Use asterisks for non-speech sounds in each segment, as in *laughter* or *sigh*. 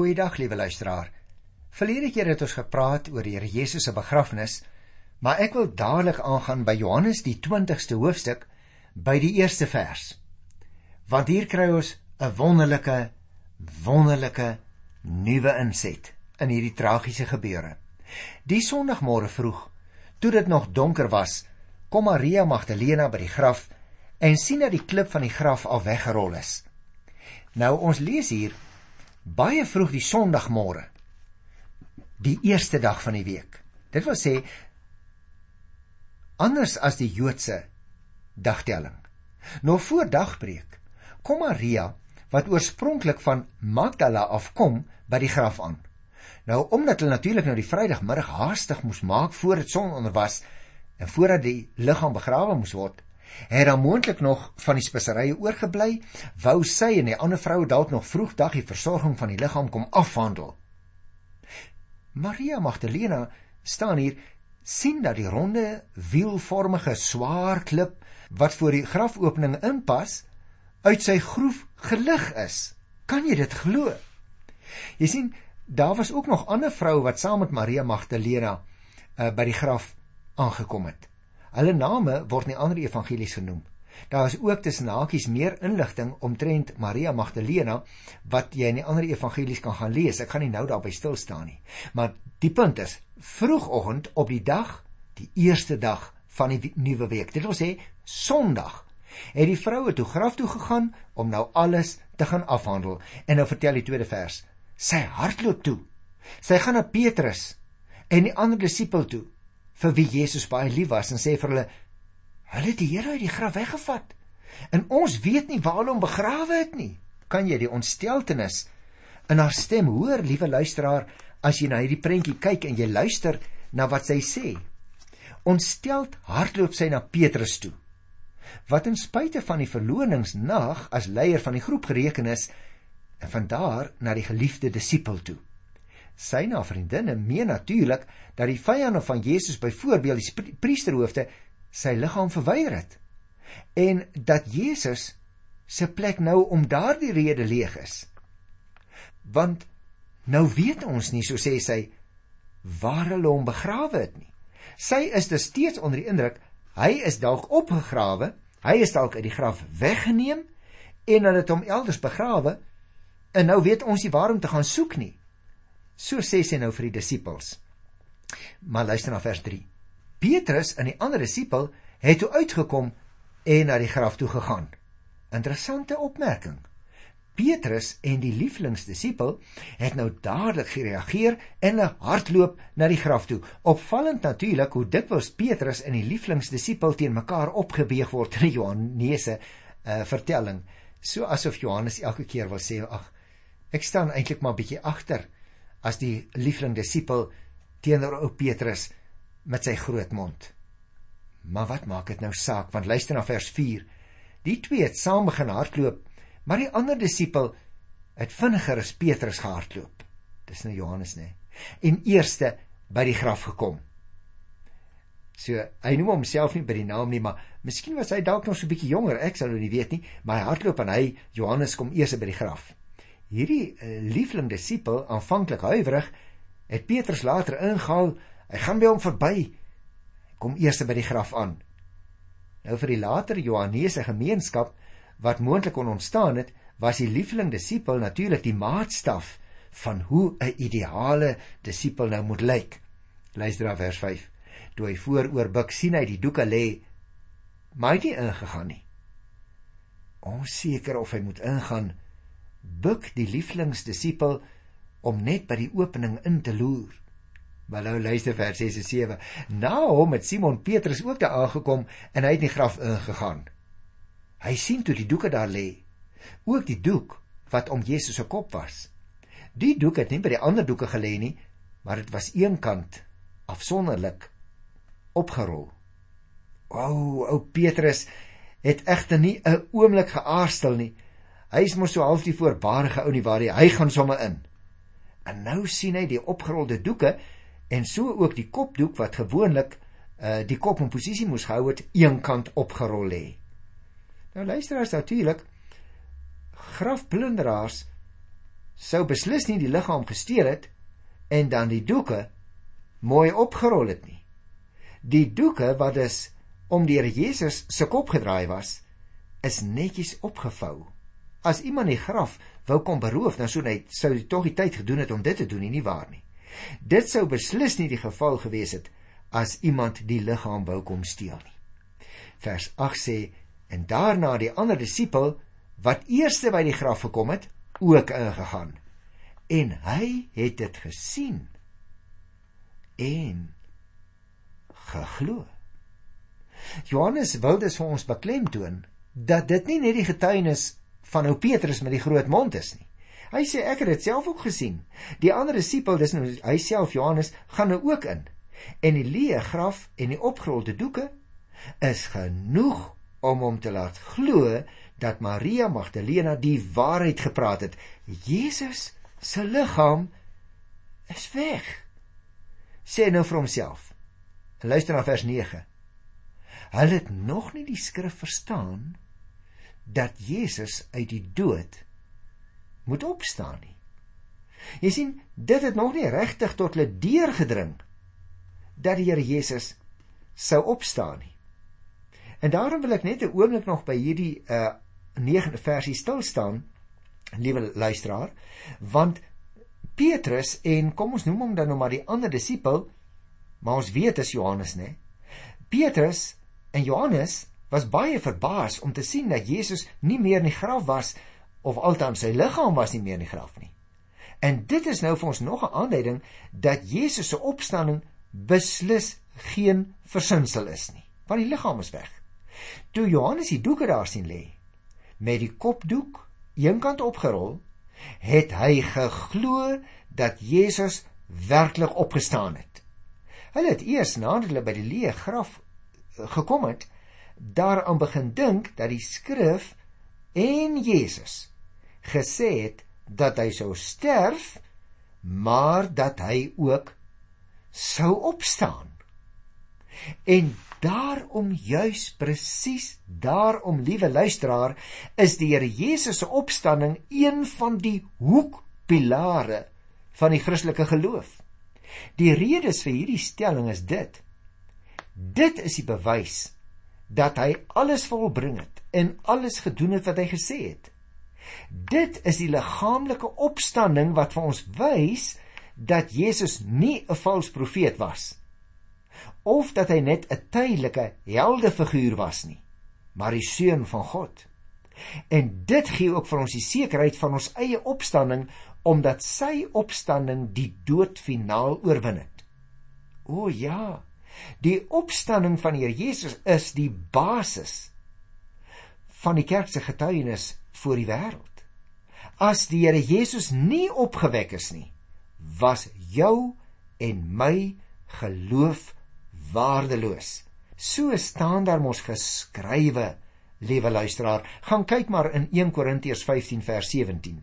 Goeiedag, liewe luisteraar. Verlede keer het ons gepraat oor die Here Jesus se begrafnis, maar ek wil dadelik aangaan by Johannes die 20ste hoofstuk by die eerste vers. Want hier kry ons 'n wonderlike wonderlike nuwe inset in hierdie tragiese gebeure. Die Sondagmôre vroeg, toe dit nog donker was, kom Maria Magdalena by die graf en sien dat die klip van die graf al weggerol is. Nou ons lees hier baie vroeg die Sondagmôre, die eerste dag van die week. Dit wil sê anders as die Joodse dagtelling. Nog voor dagbreek kom Maria wat oorspronklik van Magdala afkom by die graf aan. Nou omdat hulle natuurlik nou die Vrydagmiddag haastig moes maak voor dit son onder was en voordat die liggaam begrawe moes word, het dan moontlik nog van die speserye oorgebly, wou sy en die ander vroue dalk nog vroegdag die versorging van die liggaam kom afhandel. Maria Magdalena staan hier sien dat die ronde wielvormige swaar klip wat voor die grafopening inpas uit sy groef gelig is. Kan jy dit glo? Jy sien, daar was ook nog ander vroue wat saam met Maria Magdalena uh, by die graf aangekom het. Hulle name word in die ander evangelies genoem. Daar is ook tussen hakies meer inligting omtrent Maria Magdalena wat jy in die ander evangelies kan gaan lees. Ek gaan nie nou daarby stil staan nie. Maar die punt is, vroegoggend op die dag, die eerste dag van die nuwe week, dit wil sê Sondag, het die vroue toe graf toe gegaan om nou alles te gaan afhandel. En nou vertel die tweede vers. Sy hardloop toe. Sy gaan na Petrus en die ander disipel toe vir wie Jesus baie lief was en sê vir hulle: "Hulle het die Here uit die graf weggevat. En ons weet nie waar hulle hom begrawe het nie." Kan jy die ontsteltenis in haar stem hoor, liewe luisteraar, as jy na hierdie prentjie kyk en jy luister na wat sy sê? Ontsteld hardloop sy na Petrus toe wat ten spyte van die verloningsnag as leier van die groep gereken is en van daar na die geliefde disipel toe. Sy na vriendinne meen natuurlik dat die vyande van Jesus byvoorbeeld die priesterhoofde sy liggaam verwyder het en dat Jesus se plek nou om daardie rede leeg is. Want nou weet ons nie so sê sy waar hulle hom begrawe het nie. Sy is dus steeds onder die indruk hy is dalk opgegrawe Hy is dalk uit die graf weggeneem en hulle het hom elders begrawe en nou weet ons nie waar om te gaan soek nie. So sê sy nou vir die disippels. Maar luister na vers 3. Petrus en die ander disipel het toe uitgekom en na die graf toe gegaan. Interessante opmerking. Petrus en die lieflingsdisipel het nou dadelik gereageer en hulle hardloop na die graf toe. Opvallend natuurlik hoe dikwels Petrus en die lieflingsdisipel teen mekaar opgebeeg word in die Johannese uh, vertelling, so asof Johannes elke keer wil sê, "Ag, ek staan eintlik maar bietjie agter as die lieflingsdisipel teenoor ou Petrus met sy groot mond." Maar wat maak dit nou saak? Want luister na vers 4. Die twee het saam begin hardloop Maar die ander disipel het vinniger as Petrus gehardloop. Dis nou Johannes nê. En eerste by die graf gekom. So, hy noem homself nie by die naam nie, maar miskien was hy dalk nog so 'n bietjie jonger, ek sal nou nie weet nie, maar hy hardloop en hy Johannes kom eers by die graf. Hierdie uh, liefling disipel, aanvanklik huiwerig, het Petrus later ingehaal. Hy gaan by hom verby. Kom eers by die graf aan. Nou vir die later Johannese gemeenskap wat moontlik kon ontstaan het, was die lieveling disipel natuurlik die maatstaf van hoe 'n ideale disipel nou moet lyk. Luister na vers 5. Toe hy vooroor buig, sien hy die doeke lê, maar hy het nie ingegaan nie. Onseker of hy moet ingaan, buig die lieflingsdisipel om net by die opening in te loer. Maar nou luister vers 6 en 7. Na hom het Simon Petrus ook daar aangekom en hy het in die graf ingegaan. Hy sien toe die doeke daar lê. Ook die doek wat om Jesus se kop was. Die doek het nie by die ander doeke gelê nie, maar dit was eenkant afsonderlik opgerol. O, ou Petrus het egter nie 'n oomblik geaarstel nie. Hy is mos so half die voorbarige ou nie waar hy, gaan sommer in. En nou sien hy die opgerolde doeke en so ook die kopdoek wat gewoonlik uh die kop in posisie moes gehou het, eenkant opgerol lê. Nou luister as natuurlik grafplunderaars sou beslis nie die liggaam gesteel het en dan die doeke mooi opgerol het nie. Die doeke wat is om die Here Jesus se kop gedraai was, is netjies opgevou. As iemand die graf wou kom beroof, dan sou hy sou hy tog die tyd gedoen het om dit te doen, nie waar nie. Dit sou beslis nie die geval gewees het as iemand die liggaam wou kom steel nie. Vers 8 sê en daarna die ander disipel wat eerste by die graf gekom het, ook ingegaan. En hy het dit gesien en geglo. Johannes wil dus vir ons beklemtoon dat dit nie net die getuienis van ou Petrus met die groot mond is nie. Hy sê ek het dit self ook gesien. Die ander disipel, dis nou hy self Johannes, gaan nou ook in. En die leë graf en die opgerolde doeke is genoeg om hom te laat glo dat Maria Magdalena die waarheid gepraat het. Jesus se liggaam is weg. Sê nou vir homself. Luister na vers 9. Hulle het nog nie die skrif verstaan dat Jesus uit die dood moet opstaan nie. Jy sien, dit het nog nie regtig tot hulle deurgedring dat die Here Jesus sou opstaan nie. En daarom wil ek net 'n oomblik nog by hierdie uh 9de versie stil staan, liewe luisteraar, want Petrus en kom ons noem hom dan nou maar die ander disipel, maar ons weet is Johannes, né? Petrus en Johannes was baie verbaas om te sien dat Jesus nie meer in die graf was of althans sy liggaam was nie meer in die graf nie. En dit is nou vir ons nog 'n aanduiding dat Jesus se opstanding beslis geen versinsel is nie, want die liggaam is weg. Toe Johannes die doeke daar sien lê met die kopdoek eenkant opgerol, het hy geglo dat Jesus werklik opgestaan het. Hulle het eers nadat hulle by die leë graf gekom het, daaraan begin dink dat die skrif en Jesus gesê het dat hy sou sterf maar dat hy ook sou opstaan. En daarom juis presies daarom liewe luisteraar is die Here Jesus se opstanding een van die hoekpilare van die Christelike geloof. Die redes vir hierdie stelling is dit. Dit is die bewys dat hy alles volbring het en alles gedoen het wat hy gesê het. Dit is die liggaamlike opstanding wat vir ons wys dat Jesus nie 'n vals profeet was of dat hy net 'n tydelike heldefiguur was nie, maar die seun van God. En dit gee ook vir ons die sekerheid van ons eie opstanding omdat sy opstanding die dood finaal oorwin het. O ja, Die opstanding van die Here Jesus is die basis van die kerk se getuienis voor die wêreld. As die Here Jesus nie opgewek is nie, was jou en my geloof waardeloos. So staan daar mos geskrywe, liewe luisteraar, gaan kyk maar in 1 Korintiërs 15 vers 17.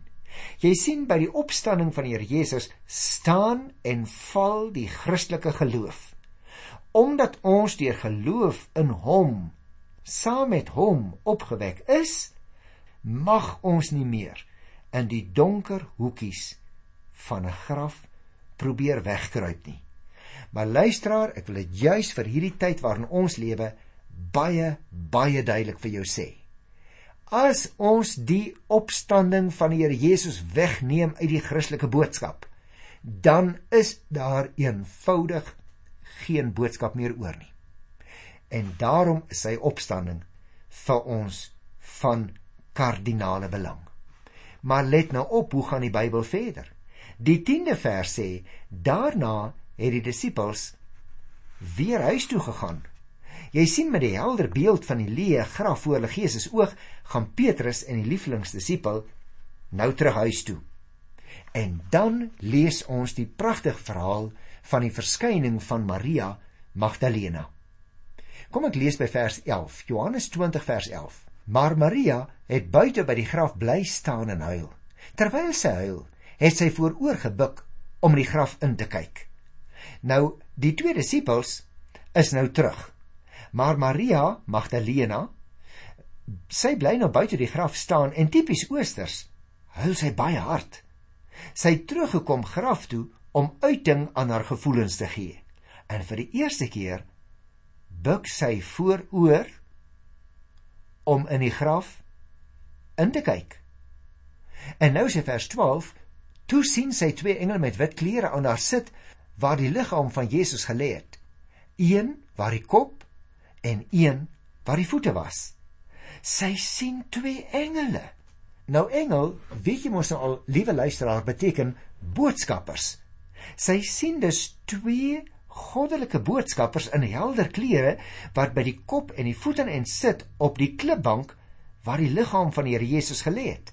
Jy sien by die opstanding van die Here Jesus staan en val die Christelike geloof omdat ons deur geloof in hom saam met hom opgewek is, mag ons nie meer in die donker hoekies van 'n graf probeer wegkruip nie. Maar luisteraar, ek wil dit juis vir hierdie tyd waarin ons lewe baie baie duidelik vir jou sê. As ons die opstanding van die Here Jesus wegneem uit die Christelike boodskap, dan is daar eenvoudig geen boodskap meer oor nie. En daarom is sy opstanding vir ons van kardinale belang. Maar let nou op, hoe gaan die Bybel verder? Die 10de vers sê: Daarna het die disippels weer huis toe gegaan. Jy sien met die helder beeld van die leë graf voor hulle gees is oog, gaan Petrus en die lieflingsdisipel nou terug huis toe. En dan lees ons die pragtige verhaal van die verskyning van Maria Magdalena. Kom ek lees by vers 11, Johannes 20 vers 11. Maar Maria het buite by die graf bly staan en huil. Terwyl sy huil, het sy vooroor gebuk om die graf in te kyk. Nou, die twee disippels is nou terug. Maar Maria Magdalena, sy bly nou buite die graf staan en tipies oosters, huil sy baie hard. Sy het teruggekom graf toe om uiting aan haar gevoelens te gee. En vir die eerste keer buig sy vooroor om in die graf in te kyk. En nou sê vers 12, toe sien sy twee engele met wit klere aan haar sit waar die liggaam van Jesus gelê het. Een waar die kop en een waar die voete was. Sy sien twee engele. Nou engel, weet jy mos nou al, liewe luisteraar, beteken boodskappers. Sy sien dus twee goddelike boodskappers in helder klere wat by die kop en die voete en sit op die klipbank waar die liggaam van die Here Jesus gelê het.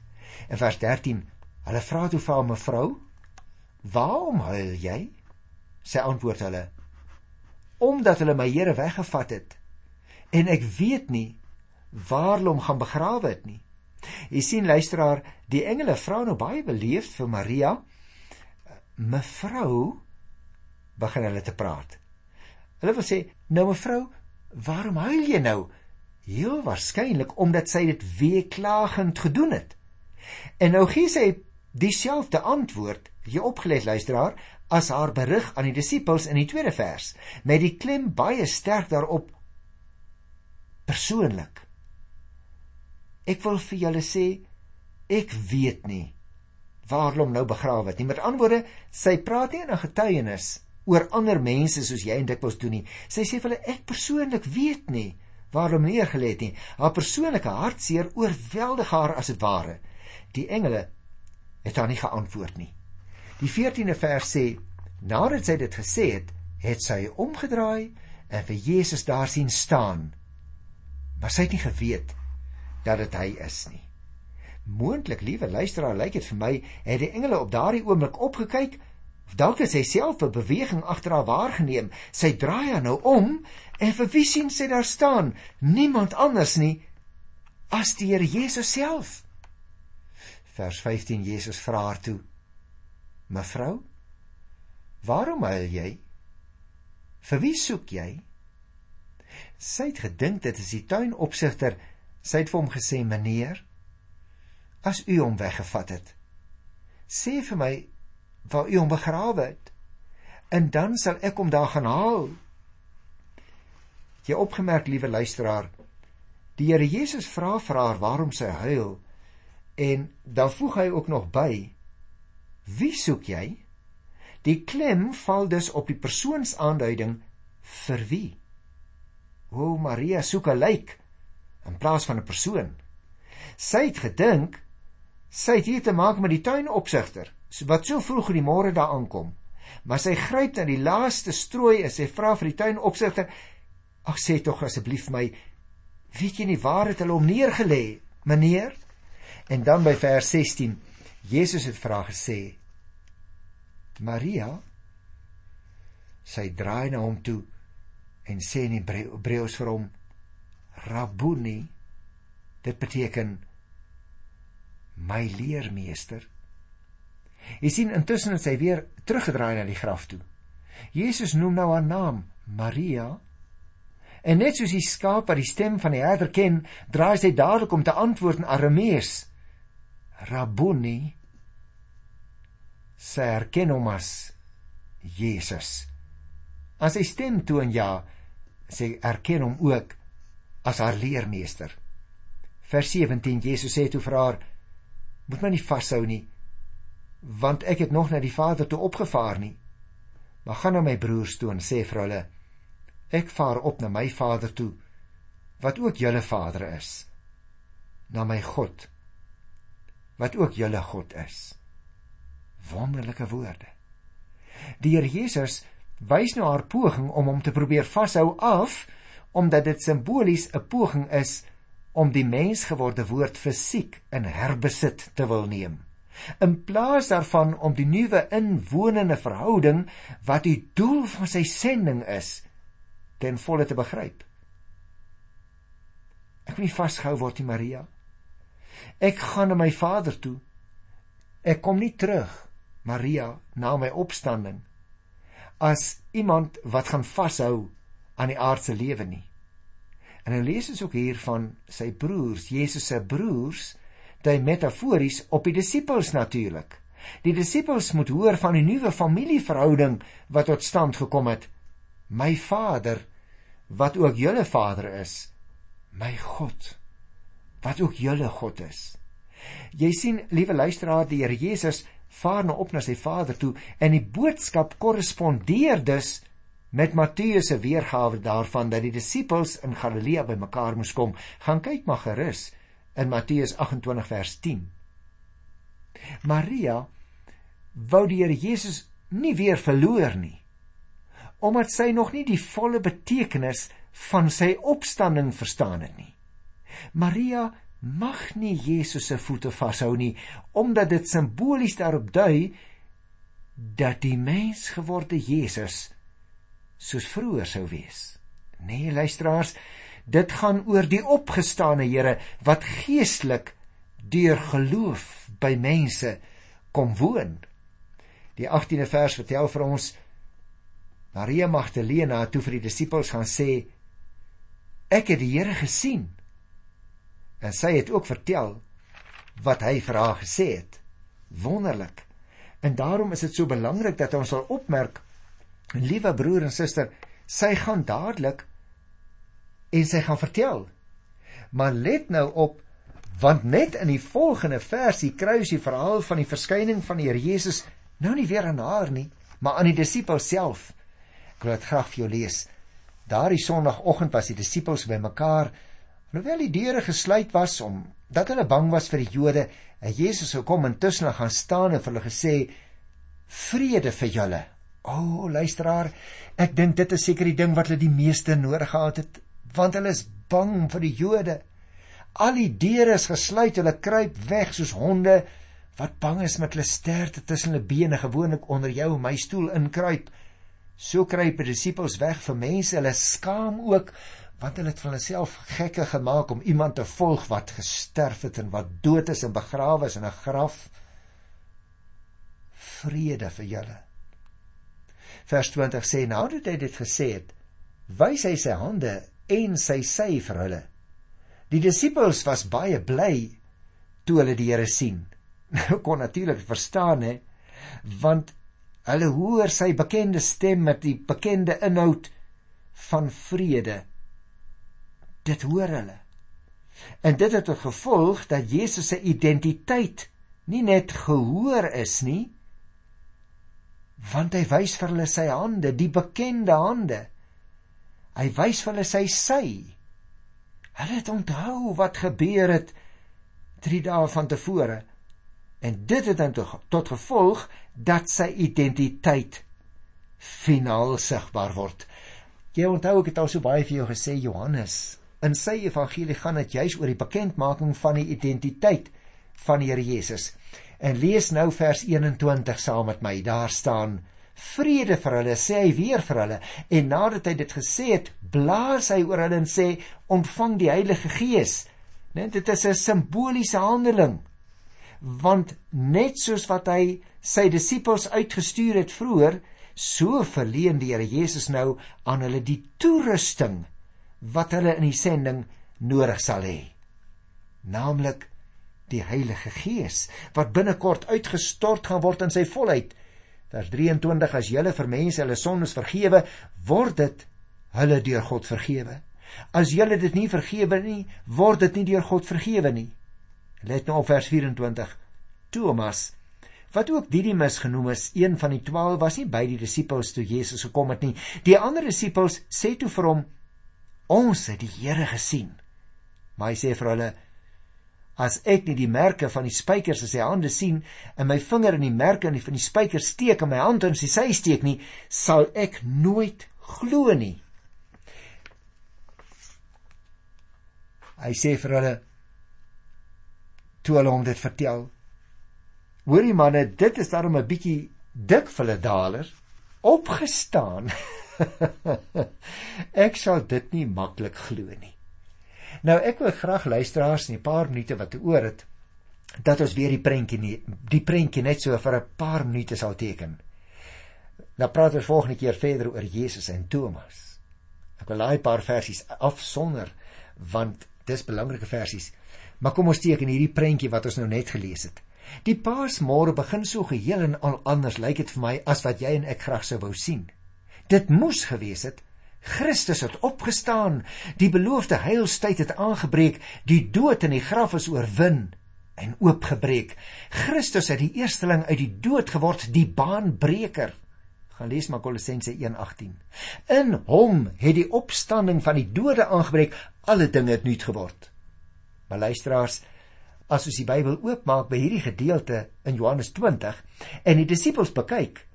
In vers 13, hulle vra toe vir mevrou, "Waarom huil jy?" Sy antwoord hulle, "Omdat hulle my Here weggevat het en ek weet nie waar hulle hom gaan begrawe het nie." Jy sien luisteraar, die engele vra nou baie beleefd vir Maria, "Mevrou," begin hulle te praat. Hulle wil sê, "Nou mevrou, waarom huil jy nou?" Heel waarskynlik omdat sy dit weeklagend gedoen het. En nou gee sy dieselfde antwoord, jy opgelet luisteraar, as haar berig aan die disippels in die tweede vers, met die klem baie sterk daarop persoonlik. Ek wil vir julle sê ek weet nie waar hom nou begrawe het nie. Met ander woorde, sy praat nie in 'n getuienis oor ander mense soos jy en dikwels doen nie. Sy sê vir hulle ek persoonlik weet nie waar hom neergelê het nie. Haar persoonlike hartseer oorweldig haar as dit ware. Die engele het haar nie geantwoord nie. Die 14de vers sê: Nadat sy dit gesê het, het sy omgedraai en vir Jesus daar sien staan. Maar sy het nie geweet dat dit hy is nie. Moontlik, liewe luisteraar, lyk dit vir my het die engele op daardie oomblik opgekyk of dalk het sy self 'n beweging agter haar waargeneem. Sy draai haar nou om en vir wie sien sy daar staan? Niemand anders nie as die Here Jesus self. Vers 15 Jesus vra haar toe: "Mevrou, waarom huil jy? Vir wie soek jy?" Sy het gedink dit is die tuinopsigter Sy het vir hom gesê: "Meneer, as u hom weggevat het, sê vir my waar u hom begrawe het, en dan sal ek hom daar gaan haal." Jy opgemerk, liewe luisteraar, die Here Jesus vra vir haar waarom sy huil en dan voeg hy ook nog by: "Wie soek jy?" Die klem val dus op die persoonsaanduiding vir wie? O Maria soek 'n lijk in plaas van 'n persoon. Sy het gedink sy het hier te maak met die tuinopsigter wat so vroeg in die môre daar aankom. Maar sy gryp na die laaste strooi en sy vra vir die tuinopsigter: "Ag sê tog asseblief my, weet jy nie waar het hulle hom neergelê, meneer?" En dan by vers 16, Jesus het vra gesê: "Maria?" Sy draai na hom toe en sê in Hebreëus vir hom: Rabboni dit beteken my leermeester. Jy sien intussen het sy weer teruggedraai na die graf toe. Jesus noem nou haar naam Maria. En net soos die skaap wat die stem van die herder ken, draai sy dadelik om te antwoord in Aramees. Rabboni. Sy herken hom as Jesus. As hy stem toon ja, sy erken hom ook as haar leermeester. Vers 17 Jesus sê toe vir haar: "Moet my nie vashou nie, want ek het nog na die Vader toe opgevaar nie. Maar gaan na my broers toe en sê vir hulle: Ek vaar op na my Vader toe, wat ook julle Vader is, na my God, wat ook julle God is." Wonderlike woorde. Die Here Jesus wys nou haar poging om hom te probeer vashou af omdat dit simbolies 'n poging is om die mensgeworde woord fisiek in herbesit te wil neem. In plaas daarvan om die nuwe inwonende verhouding wat die doel van sy sending is ten volle te begryp. Ek wil nie vasgehou word nie Maria. Ek gaan na my vader toe. Ek kom nie terug Maria na my opstanding as iemand wat gaan vashou aan die aardse lewe nie. En nou lees ons ook hier van sy broers, Jesus se broers, dit metafories op die disippels natuurlik. Die disippels moet hoor van die nuwe familieverhouding wat tot stand gekom het. My Vader wat ook julle Vader is, my God wat ook julle God is. Jy sien, liewe luisteraar, die Here Jesus vaar nou op na sy Vader toe en die boodskap korrespondeer dus met Matteus se weergawe daarvan dat die disippels in Galilea bymekaar moes kom. Gaan kyk maar gerus in Matteus 28 vers 10. Maria wou die Here Jesus nie weer verloor nie omdat sy nog nie die volle betekenis van sy opstanding verstaan het nie. Maria mag nie Jesus se voete vashou nie omdat dit simbolies daarop dui dat die mens geworde Jesus soos vroeër sou wees. Nee, luisteraars, dit gaan oor die opgestane Here wat geestelik deur geloof by mense kom woon. Die 18de vers vertel vir ons Maria Magdalena toe vir die disippels gaan sê ek het die Here gesien. En sy het ook vertel wat hy vir haar gesê het. Wonderlik. En daarom is dit so belangrik dat ons sal opmerk, liewe broer en suster, sy gaan dadelik en sy gaan vertel. Maar let nou op want net in die volgende versie kry ons die verhaal van die verskyning van die Here Jesus nou nie weer aan haar nie, maar aan die disippels self. Ek wil dit graag vir jou lees. Daardie Sondagoggend was die disippels bymekaar Hoewel die deure gesluit was om dat hulle bang was vir die Jode, het Jesus gekom en tussen hulle gaan staan en vir hulle gesê: "Vrede vir julle." O, oh, luisteraar, ek dink dit is seker die ding wat hulle die meeste nodig gehad het, want hulle is bang vir die Jode. Al die deure is gesluit, hulle kruip weg soos honde wat bang is met hulle sterte tussen hulle bene gewoonlik onder jou en my stoel inkruip. So kruip die disippels weg vir mense, hulle skaam ook want hulle het van hulself gekke gemaak om iemand te volg wat gesterf het en wat dood is en begrawe is in 'n graf vrede vir julle vers 20 sê nou dat hy dit gesê het wys hy sy hande en sy sy vir hulle. Die disippels was baie bly toe hulle die Here sien. *laughs* Nou kon natuurlik verstaan hè want hulle hoor sy bekende stem met die bekende inhoud van vrede. Dit hoor hulle. En dit het tot gevolg dat Jesus se identiteit nie net gehoor is nie, want hy wys vir hulle sy hande, die bekende hande. Hy wys vir hulle sy sy. Hulle het onthou wat gebeur het 3 dae van tevore. En dit het dan tot gevolg dat sy identiteit finaal sigbaar word. Jy onthou ek het al so baie vir jou gesê Johannes In sy evangelie gaan dit juis oor die bekendmaking van die identiteit van die Here Jesus. En lees nou vers 21 saam met my. Daar staan: Vrede vir hulle, sê hy weer vir hulle. En nadat hy dit gesê het, blaas hy oor hulle en sê: Ontvang die Heilige Gees. Net dit is 'n simboliese handeling. Want net soos wat hy sy disippels uitgestuur het vroeër, so verleen die Here Jesus nou aan hulle die toerusting wat hulle in die sending nodig sal hê. Naamlik die Heilige Gees wat binnekort uitgestort gaan word in sy volheid. Vers 23 as julle vir mense hulle sondes vergewe, word dit hulle deur God vergewe. As julle dit nie vergewe nie, word dit nie deur God vergewe nie. Let nou op vers 24. Thomas wat ook Didimus genoem is, een van die 12 was nie by die disippels toe Jesus gekom het nie. Die ander disippels sê toe vir hom: Ons het die Here gesien. Maar hy sê vir hulle: As ek nie die merke van die spykers in sy hande sien en my vinger in die merke in die van die spykers steek en my hand in sy sy steek nie, sal ek nooit glo nie. Hy sê vir hulle toe hulle hom dit vertel. Hoorie manne, dit is darem 'n bietjie dik vir hulle daler opgestaan. *laughs* ek sal dit nie maklik glo nie. Nou ek wil graag luisteraars in 'n paar minute wat oor het dat ons weer die prentjie nie die prentjie net so vir 'n paar minute sal teken. Nou praat ons volgende keer verder oor Jesus en Thomas. Ek wil daai paar versies afsonder want dis belangrike versies. Maar kom ons teken hierdie prentjie wat ons nou net gelees het. Die Paasmôre begin so geheel en al anders lyk dit vir my as wat jy en ek graag sou wou sien. Dit moes gewees het Christus het opgestaan, die beloofde heilstyd het aangebreek, die dood in die graf is oorwin en oopgebreek. Christus het die eersteling uit die dood geword, die baanbreker. Gaan lees maar Kolossense 1:18. In hom het die opstanding van die dode aangebreek, alle dinge het nuut geword. Maar luisteraars, as ons die Bybel oopmaak by hierdie gedeelte in Johannes 20 en die disippels bekyk,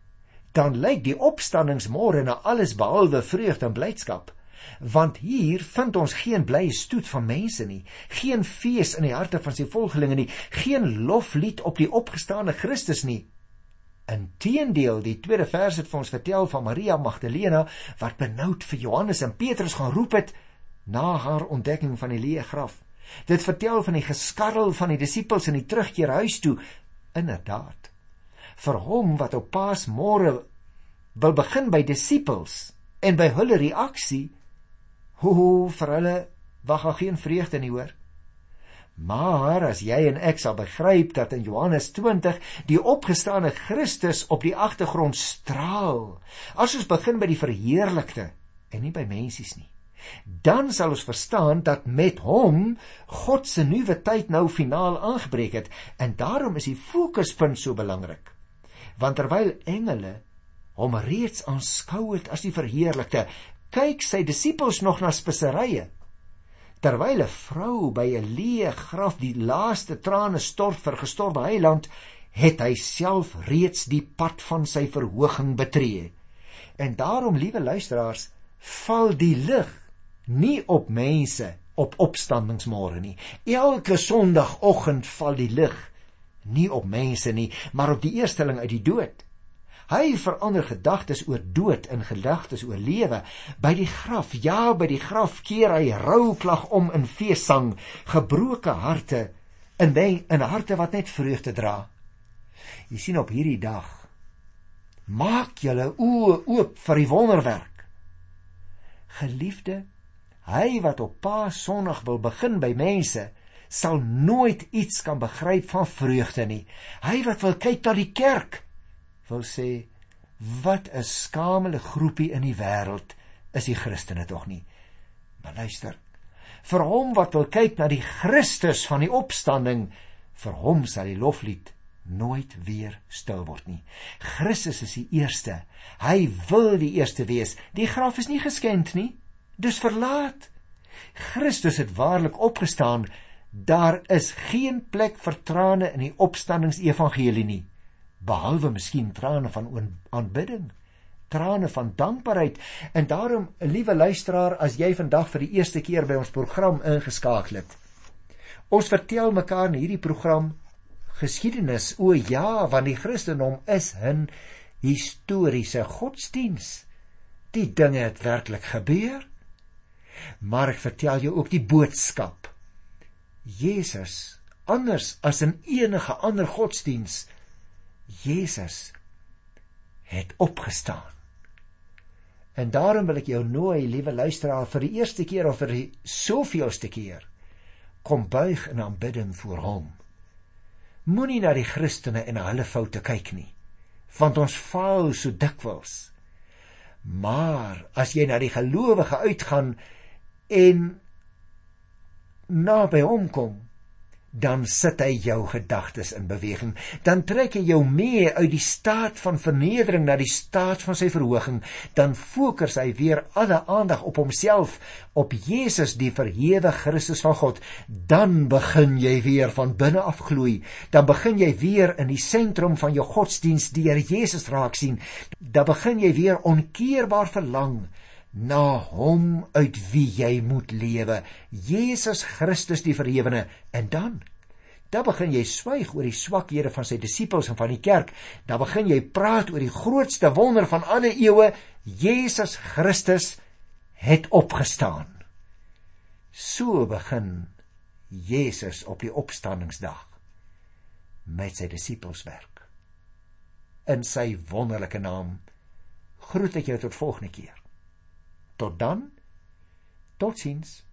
dan lyk die opstandingsmôre na alles behalwe vreugde en blydskap. Want hier vind ons geen blye stoet van mense nie, geen fees in die harte van sy volgelinge nie, geen loflied op die opgestane Christus nie. Inteendeel, die tweede vers het vir ons vertel van Maria Magdalena wat benoud vir Johannes en Petrus gaan roep het na haar ontdekking van die leë graf. Dit vertel van die geskarrel van die disippels in die terugkeer huis toe. Inderdaad, vir hom wat op Paasmôre wil begin by disippels en by hulle reaksie, hoe vir hulle wag daar geen vreugde nie hoor. Maar as jy en ek sal begryp dat in Johannes 20 die opgestane Christus op die agtergrond straal, as ons begin by die verheerlikte en nie by mensies nie, dan sal ons verstaan dat met hom God se nuwe tyd nou finaal aangebreek het en daarom is die fokuspunt so belangrik want terwyl engele hom reeds aanskou het as die verheerlikte, kyk sy disippels nog na speserye. Terwyl 'n vrou by 'n leë graf die laaste trane stort vir gestorwe heiland, het hy self reeds die pad van sy verhoging betree. En daarom, liewe luisteraars, val die lig nie op mense op opstandingsmôre nie. Elke Sondagoggend val die lig nie op mense nie, maar op die eersteling uit die dood. Hy verander gedagtes oor dood in gedagtes oor lewe. By die graf, ja, by die graf keer hy rouklag om in feessang, gebroke harte in wy in harte wat net vreugde dra. Jy sien op hierdie dag maak julle oë oop vir die wonderwerk. Geliefde, hy wat op Paas Sondag wil begin by mense, sal nooit iets kan begryp van vreugde nie. Hy wat wil kyk na die kerk, wil sê wat 'n skamele groepie in die wêreld is die Christene tog nie. Maar luister, vir hom wat wil kyk na die Christus van die opstanding, vir hom sal die loflied nooit weer stil word nie. Christus is die eerste. Hy wil die eerste wees. Die graf is nie geskend nie. Dis verlaat. Christus het waarlik opgestaan Daar is geen plek vir trane in die opstandingsevangelie nie, behalwe miskien trane van aanbidding, trane van dankbaarheid. En daarom, liewe luisteraar, as jy vandag vir die eerste keer by ons program ingeskakel het, ons vertel mekaar in hierdie program geskiedenis. O ja, want die Christendom is 'n historiese godsdiens. Die dinge het werklik gebeur. Maar ek vertel jou ook die boodskap Jesus anders as in enige ander godsdiens Jesus het opgestaan. En daarom wil ek jou nooi, liewe luisteraar, vir die eerste keer of vir die soveelste keer kom buig in aanbidding voor hom. Moenie na die Christene en hulle foute kyk nie, want ons faal so dikwels. Maar as jy na die gelowige uitgaan en naby hom kom, dan sit hy jou gedagtes in beweging. Dan trek hy jou mee uit die staat van vernedering na die staat van sy verhoging. Dan fokus hy weer alle aandag op homself, op Jesus die verhewe Christus van God. Dan begin jy weer van binne af gloei. Dan begin jy weer in die sentrum van jou godsdiens deur Jesus raak sien. Dan begin jy weer onkeerbaar verlang na hom uit wie jy moet lewe Jesus Christus die verhewene en dan dan begin jy swyg oor die swakhede van sy disippels en van die kerk. Dan begin jy praat oor die grootste wonder van alle eeue. Jesus Christus het opgestaan. So begin Jesus op die opstanningsdag met sy disippels werk. In sy wonderlike naam groet ek jou tot volgende keer Tot dan. Totsiens.